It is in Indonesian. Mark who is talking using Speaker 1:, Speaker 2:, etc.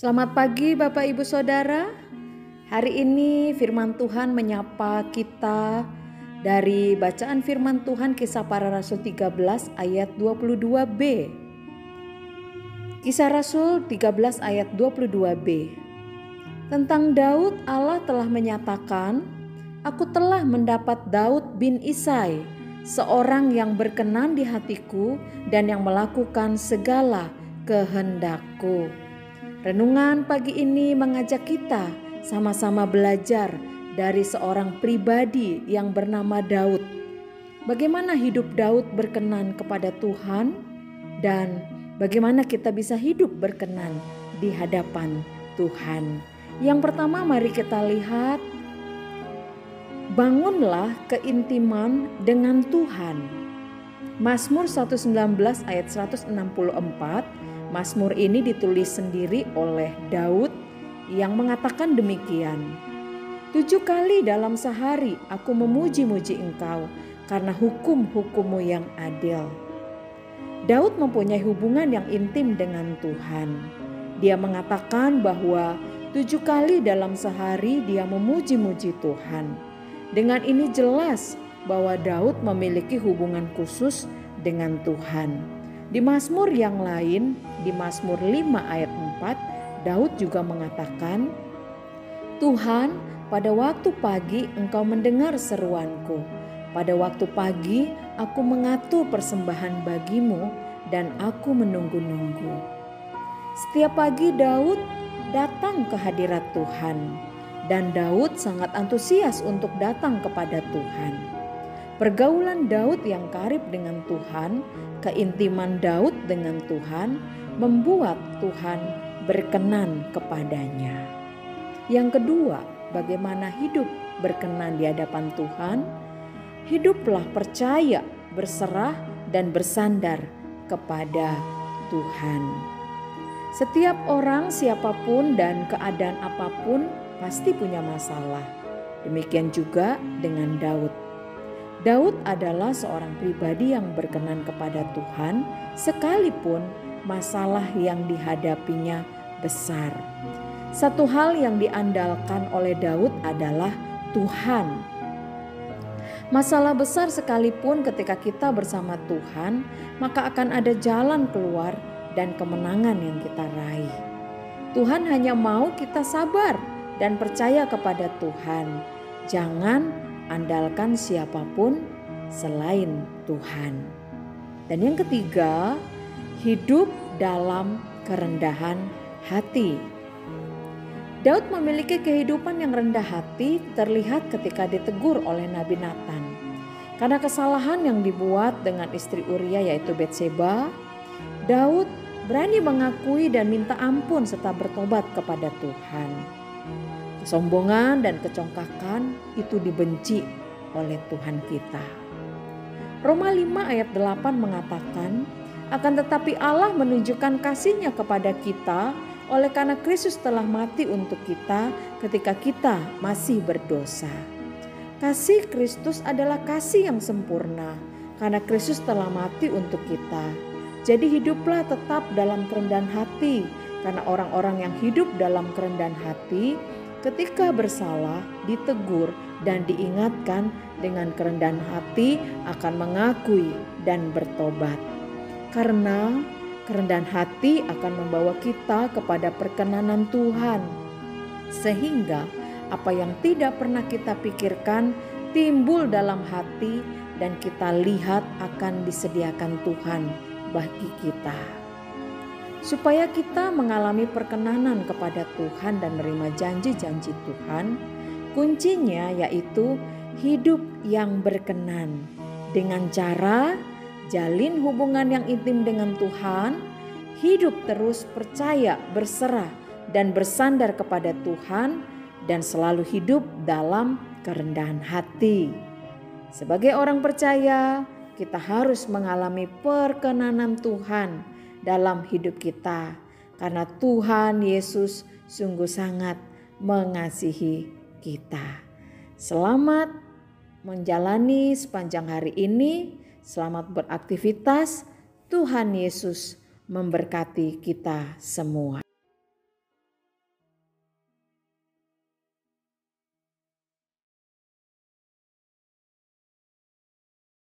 Speaker 1: Selamat pagi Bapak Ibu Saudara. Hari ini firman Tuhan menyapa kita dari bacaan firman Tuhan Kisah Para Rasul 13 ayat 22b. Kisah Rasul 13 ayat 22b. Tentang Daud Allah telah menyatakan, Aku telah mendapat Daud bin Isai, seorang yang berkenan di hatiku dan yang melakukan segala kehendakku. Renungan pagi ini mengajak kita sama-sama belajar dari seorang pribadi yang bernama Daud. Bagaimana hidup Daud berkenan kepada Tuhan dan bagaimana kita bisa hidup berkenan di hadapan Tuhan. Yang pertama mari kita lihat bangunlah keintiman dengan Tuhan. Mazmur 119 ayat 164 Mazmur ini ditulis sendiri oleh Daud yang mengatakan demikian. Tujuh kali dalam sehari aku memuji-muji engkau karena hukum-hukummu yang adil. Daud mempunyai hubungan yang intim dengan Tuhan. Dia mengatakan bahwa tujuh kali dalam sehari dia memuji-muji Tuhan. Dengan ini jelas bahwa Daud memiliki hubungan khusus dengan Tuhan. Di Mazmur yang lain, di Mazmur 5 ayat 4, Daud juga mengatakan, Tuhan, pada waktu pagi engkau mendengar seruanku. Pada waktu pagi aku mengatur persembahan bagimu dan aku menunggu-nunggu. Setiap pagi Daud datang ke hadirat Tuhan dan Daud sangat antusias untuk datang kepada Tuhan. Pergaulan Daud yang karib dengan Tuhan, keintiman Daud dengan Tuhan, membuat Tuhan berkenan kepadanya. Yang kedua, bagaimana hidup berkenan di hadapan Tuhan? Hiduplah percaya, berserah, dan bersandar kepada Tuhan. Setiap orang, siapa pun, dan keadaan apa pun pasti punya masalah. Demikian juga dengan Daud Daud adalah seorang pribadi yang berkenan kepada Tuhan, sekalipun masalah yang dihadapinya besar. Satu hal yang diandalkan oleh Daud adalah Tuhan. Masalah besar sekalipun ketika kita bersama Tuhan, maka akan ada jalan keluar dan kemenangan yang kita raih. Tuhan hanya mau kita sabar dan percaya kepada Tuhan. Jangan andalkan siapa pun selain Tuhan. Dan yang ketiga, hidup dalam kerendahan hati. Daud memiliki kehidupan yang rendah hati terlihat ketika ditegur oleh Nabi Nathan. Karena kesalahan yang dibuat dengan istri Uria yaitu Betseba, Daud berani mengakui dan minta ampun serta bertobat kepada Tuhan. Kesombongan dan kecongkakan itu dibenci oleh Tuhan kita. Roma 5 ayat 8 mengatakan, akan tetapi Allah menunjukkan kasihnya kepada kita oleh karena Kristus telah mati untuk kita ketika kita masih berdosa. Kasih Kristus adalah kasih yang sempurna karena Kristus telah mati untuk kita. Jadi hiduplah tetap dalam kerendahan hati karena orang-orang yang hidup dalam kerendahan hati ketika bersalah ditegur dan diingatkan dengan kerendahan hati akan mengakui dan bertobat. Karena kerendahan hati akan membawa kita kepada perkenanan Tuhan. Sehingga apa yang tidak pernah kita pikirkan timbul dalam hati dan kita lihat akan disediakan Tuhan bagi kita supaya kita mengalami perkenanan kepada Tuhan dan menerima janji-janji Tuhan. Kuncinya yaitu hidup yang berkenan dengan cara jalin hubungan yang intim dengan Tuhan, hidup terus percaya, berserah, dan bersandar kepada Tuhan, dan selalu hidup dalam kerendahan hati. Sebagai orang percaya, kita harus mengalami perkenanan Tuhan dalam hidup kita, karena Tuhan Yesus sungguh sangat mengasihi kita. Selamat menjalani sepanjang hari ini, selamat beraktivitas. Tuhan Yesus memberkati kita semua.